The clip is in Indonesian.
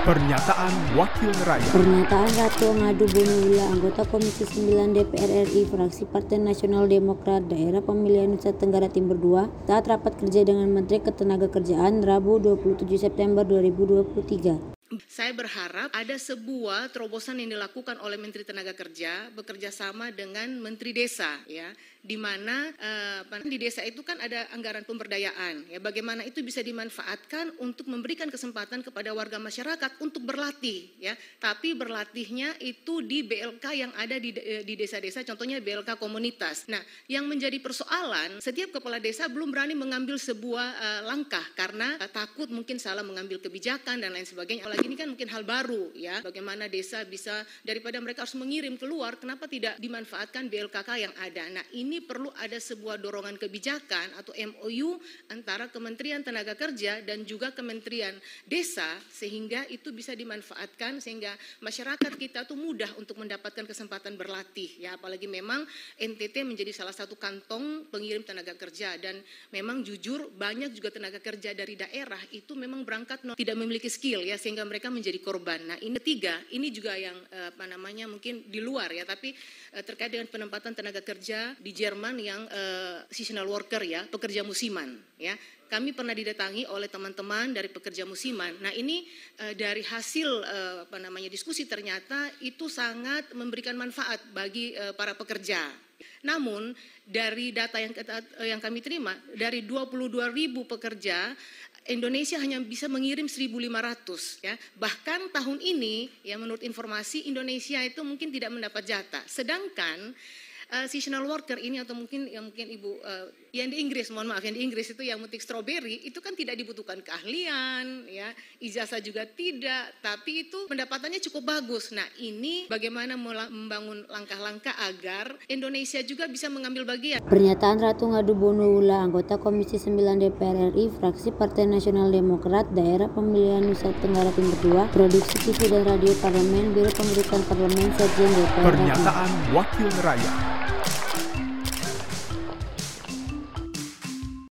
Pernyataan Wakil Rakyat. Pernyataan Ratu Ngadu Bonula, anggota Komisi 9 DPR RI, fraksi Partai Nasional Demokrat, Daerah Pemilihan Nusa Tenggara Timur II, saat rapat kerja dengan Menteri Ketenagakerjaan Rabu 27 September 2023. Saya berharap ada sebuah terobosan yang dilakukan oleh Menteri Tenaga Kerja bekerja sama dengan Menteri Desa ya. Di mana uh, di desa itu kan ada anggaran pemberdayaan ya. Bagaimana itu bisa dimanfaatkan untuk memberikan kesempatan kepada warga masyarakat untuk berlatih ya. Tapi berlatihnya itu di BLK yang ada di di desa-desa contohnya BLK komunitas. Nah, yang menjadi persoalan setiap kepala desa belum berani mengambil sebuah uh, langkah karena uh, takut mungkin salah mengambil kebijakan dan lain sebagainya ini kan mungkin hal baru ya, bagaimana desa bisa daripada mereka harus mengirim keluar, kenapa tidak dimanfaatkan BLKK yang ada. Nah ini perlu ada sebuah dorongan kebijakan atau MOU antara Kementerian Tenaga Kerja dan juga Kementerian Desa sehingga itu bisa dimanfaatkan sehingga masyarakat kita tuh mudah untuk mendapatkan kesempatan berlatih ya apalagi memang NTT menjadi salah satu kantong pengirim tenaga kerja dan memang jujur banyak juga tenaga kerja dari daerah itu memang berangkat tidak memiliki skill ya sehingga mereka menjadi korban. Nah ini tiga, ini juga yang eh, apa namanya mungkin di luar ya, tapi eh, terkait dengan penempatan tenaga kerja di Jerman yang uh, seasonal worker ya, pekerja musiman ya. Kami pernah didatangi oleh teman-teman dari pekerja musiman. Nah ini uh, dari hasil uh, apa namanya diskusi ternyata itu sangat memberikan manfaat bagi uh, para pekerja. Namun dari data yang yang kami terima dari 22 ribu pekerja Indonesia hanya bisa mengirim 1.500 ya. Bahkan tahun ini ya menurut informasi Indonesia itu mungkin tidak mendapat jatah. Sedangkan uh, seasonal worker ini atau mungkin yang mungkin ibu uh, yang di Inggris mohon maaf yang di Inggris itu yang metik stroberi itu kan tidak dibutuhkan keahlian ya. Ijazah juga tidak tapi itu pendapatannya cukup bagus. Nah ini bagaimana membangun langkah-langkah agar Indonesia juga bisa mengambil bagian? Pernyataan Ratu Ngadu Bonula anggota Komisi 9 DPR RI fraksi Partai Nasional Demokrat daerah pemilihan Nusa Tenggara Timur II produksi TV dan radio parlemen Biro Pemberitaan Parlemen Sekjen DPR Pernyataan Wakil Rakyat